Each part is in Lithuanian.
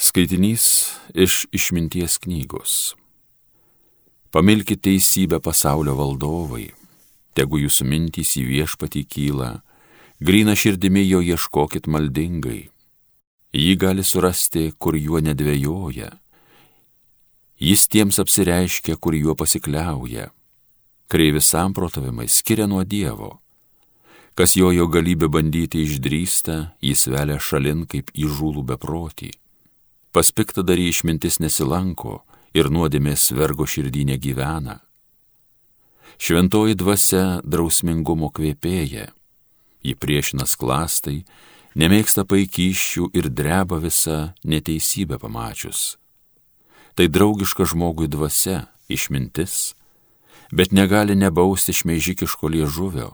Skaitinys iš išminties knygos. Pamilkite teisybę pasaulio valdovai, tegu jūsų mintys į viešpatį kyla, grina širdimi jo ieškokit maldingai. Jį gali surasti, kur juo nedvėjoja. Jis tiems apsireiškia, kur juo pasikliauja. Kreivi samprotavimai skiria nuo Dievo. Kas jo jo galybę bandyti išdrįsta, jis velia šalin kaip įžūlų beprotį Pas piktadarį išmintis nesilanko ir nuodėmės vergo širdį negyvena. Šventoji dvasia drausmingumo kvėpėja, ji priešina sklastai, nemėgsta paikyščių ir dreba visą neteisybę pamačius. Tai draugiška žmogui dvasia, išmintis, bet negali nebausti šmeižikiško liežuvio.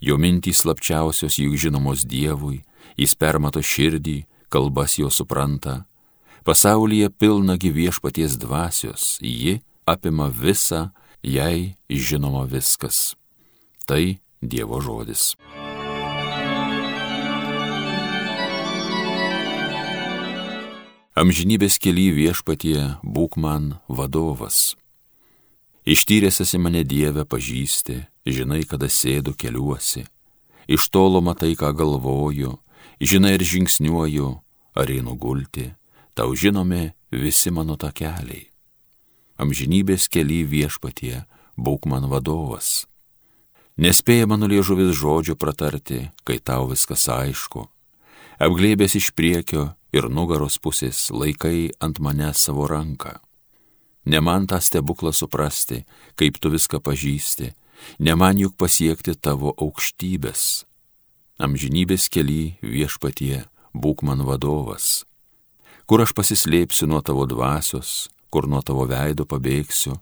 Jo mintys slapčiausios juk žinomos Dievui, jis permato širdį, kalbas jo supranta, pasaulyje pilna gyviešpaties dvasios, ji apima visą, jai žinoma viskas. Tai Dievo žodis. Amžinybės keli viešpatie būk man vadovas. Ištyręs esi mane Dievę pažįsti, žinai, kada sėdu keliuosi, iš tolo matai, ką galvoju, žinai ir žingsniuoju, ar einu gulti, tau žinomi visi mano takeliai. Amžinybės keli viešpatie, būk man vadovas. Nespėja mano liežuvis žodžio pratarti, kai tau viskas aišku. Apglėbęs iš priekio ir nugaros pusės laikai ant mane savo ranką. Ne man tą stebuklą suprasti, kaip tu viską pažįsti, ne man juk pasiekti tavo aukštybės. Amžinybės keli viešpatie, būk man vadovas kur aš pasislėpsiu nuo tavo dvasios, kur nuo tavo veido pabėgsiu,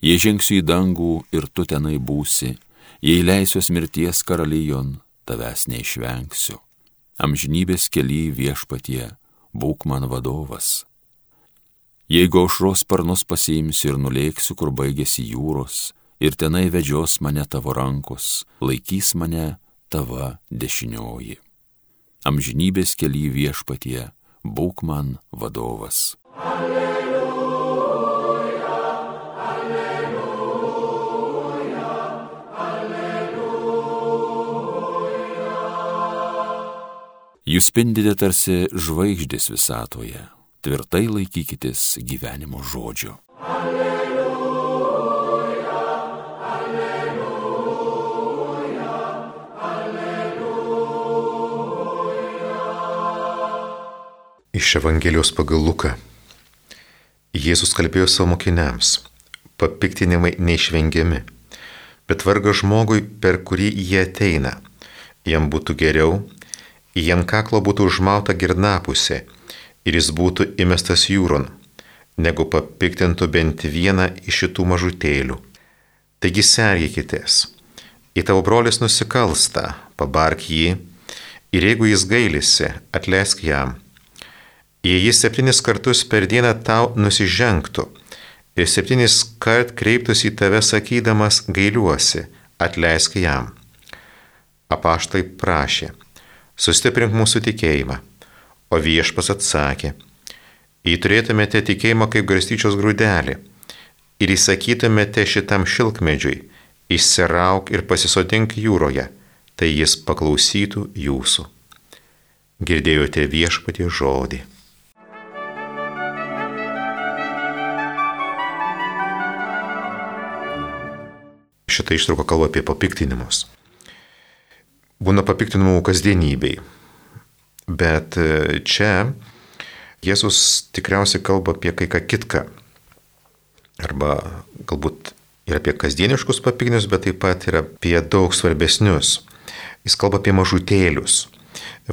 jei žengsiu į dangų ir tu tenai būsi, jei leisiuos mirties karalijon, tavęs neišvengsiu. Amžinybės keli viešpatie, būk man vadovas. Jeigu aušros sparnus pasiimsiu ir nulėksiu, kur baigėsi jūros, ir tenai vedžios mane tavo rankos, laikys mane tava dešinioji. Amžinybės keli viešpatie, būk man vadovas. Alleluja, alleluja, alleluja. Jūs spindite tarsi žvaigždės visatoje, tvirtai laikykitės gyvenimo žodžio. Alleluja. Iš Evangelijos pagal Luką. Jėzus kalbėjo savo mokiniams, papiktinimai neišvengiami, bet varga žmogui, per kurį jie ateina. Jam būtų geriau, jam kaklo būtų užmauta girnapusė ir jis būtų įmestas jūron, negu papiktintų bent vieną iš šitų mažutėlių. Taigi sergėkitės, į tavo brolis nusikalsta, pabark jį ir jeigu jis gailisi, atleisk jam Jei jis septynis kartus per dieną tau nusižengtų ir septynis kart kreiptųsi į tave sakydamas gailiuosi, atleisk jam. Apaštai prašė, sustiprink mūsų tikėjimą, o viešpas atsakė, jei turėtumėte tikėjimą kaip garstyčios grūdelį ir įsakytumėte šitam šilkmedžiui, išsirauk ir pasisodink jūroje, tai jis paklausytų jūsų. Girdėjote viešpatie žodį. Šitą ištrauką kalba apie papiktinimus. Būna papiktinimų kasdienybei. Bet e, čia Jėzus tikriausiai kalba apie kai ką kitką. Arba galbūt ir apie kasdieniškus papiktinimus, bet taip pat ir apie daug svarbesnius. Jis kalba apie mažutėlius.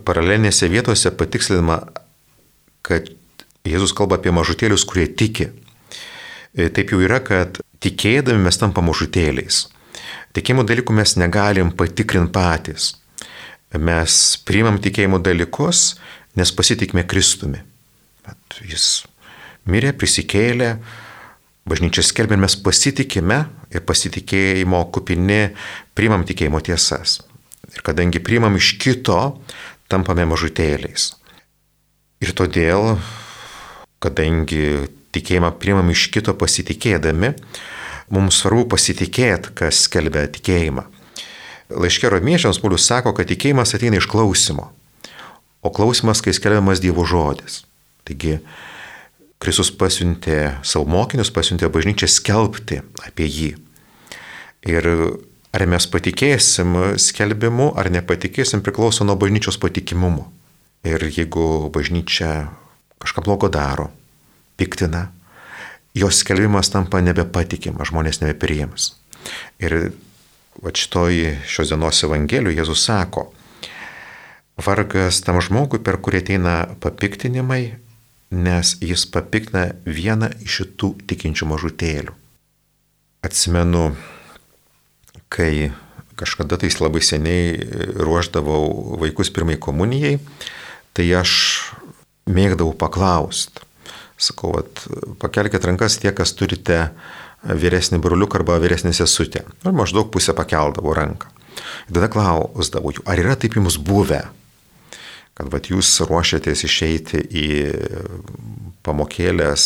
Paralelinėse vietose patikslinama, kad Jėzus kalba apie mažutėlius, kurie tiki. E, taip jau yra, kad tikėdami mes tampam mažutėliais. Tikėjimo dalykų mes negalim patikrinti patys. Mes priimam tikėjimo dalykus, nes pasitikime Kristumi. Bet jis mirė, prisikėlė, bažnyčia skelbė, mes pasitikime ir pasitikėjimo kupini priimam tikėjimo tiesas. Ir kadangi priimam iš kito, tampame mažutėliais. Ir todėl, kadangi tikėjimą priimam iš kito pasitikėdami, mums svarbu pasitikėti, kas skelbia tikėjimą. Laiškė romiečiams Paulius sako, kad tikėjimas ateina iš klausimo, o klausimas, kai skelbiamas Dievo žodis. Taigi, Kristus pasiuntė savo mokinius, pasiuntė bažnyčią skelbti apie jį. Ir ar mes patikėsim skelbimu, ar nepatikėsim, priklauso nuo bažnyčios patikimumo. Ir jeigu bažnyčia kažką blogo daro, piktina, jos skelbimas tampa nebepatikimas, žmonės nebepriims. Ir va šitoj šios dienos evangelijų Jėzus sako, vargas tam žmogui, per kurį ateina papiktinimai, nes jis papiktina vieną iš šitų tikinčių mažutėlių. Atsimenu, kai kažkada tais labai seniai ruoždavau vaikus pirmai komunijai, tai aš mėgdavau paklausti. Sakau, vat, pakelkite rankas tie, kas turite vyresnį broliuką arba vyresnį sesutę. Ir maždaug pusę pakeldavo ranką. Ir tada klausdavau jų, ar yra taip jums buvę, kad vat, jūs ruošiatės išeiti į pamokėlės,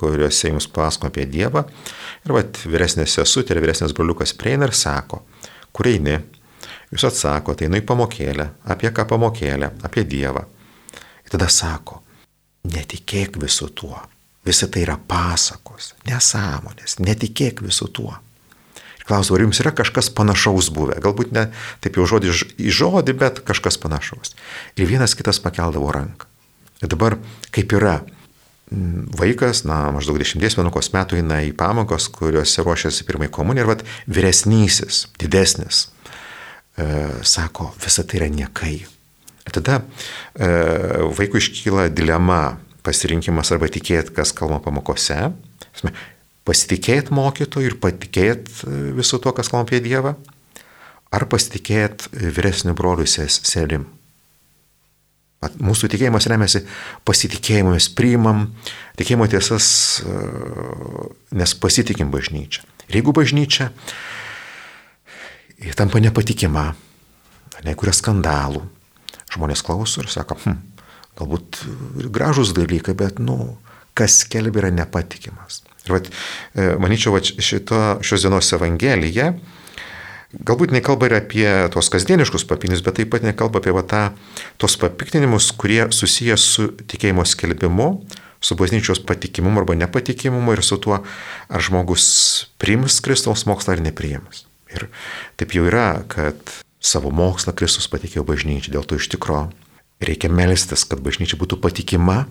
kuriuose jums pasako apie Dievą. Ir vat, vyresnė sesutė ir vyresnės broliukas prieina ir sako, kur eini. Jūs atsakote, einu į pamokėlę, apie ką pamokėlę, apie Dievą. Ir tada sako, netikėk visų tuo. Visa tai yra pasakos, nesąmonės, netikėk visų tuo. Ir klausau, ar jums yra kažkas panašaus buvę, galbūt ne taip jau žodį į žodį, bet kažkas panašaus. Ir vienas kitas pakeldavo ranką. Ir dabar kaip yra, vaikas, na, maždaug 10-11 metų eina į pamokas, kuriuose ruošiasi pirmai komunija ir vat, vyresnysis, didesnis, e, sako, visa tai yra niekai. Tada e, vaikui iškyla dilema, pasirinkimas arba tikėti, kas kalba pamokose, pasitikėti mokytoju ir patikėti e, visų to, kas kalba apie Dievą, ar pasitikėti vyresniu broliu seserim. Mūsų tikėjimas remiasi pasitikėjimu, mes priimam tikėjimo tiesas, e, nes pasitikim bažnyčią. Ir jeigu bažnyčia tampa nepatikima, nekuria skandalų, žmonės klauso ir sako, hm, galbūt gražus dalykai, bet, nu, kas skelbia yra nepatikimas. Ir, vat, e, manyčiau, vat, šito, šios dienos evangelija galbūt nekalba ir apie tos kasdieniškus papinius, bet taip pat nekalba apie va, tą, tos papiktinimus, kurie susijęs su tikėjimo skelbimu, su bažnyčios patikimumu arba nepatikimumu ir su tuo, ar žmogus priims Kristaus mokslą ar nepriims. Ir taip jau yra, kad savo mokslą Kristus patikėjo bažnyčiai, dėl to iš tikrųjų Reikia melstis, kad bažnyčia būtų patikima,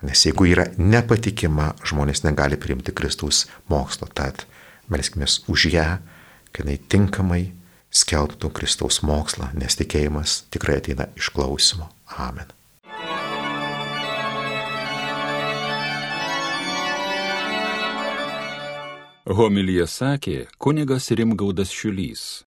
nes jeigu yra nepatikima, žmonės negali priimti Kristaus mokslo. Tad melskime už ją, kad jinai tinkamai skelbtų Kristaus mokslą, nes tikėjimas tikrai ateina iš klausimo. Amen. Homilyje sakė kunigas Rimgaudas Šiulys.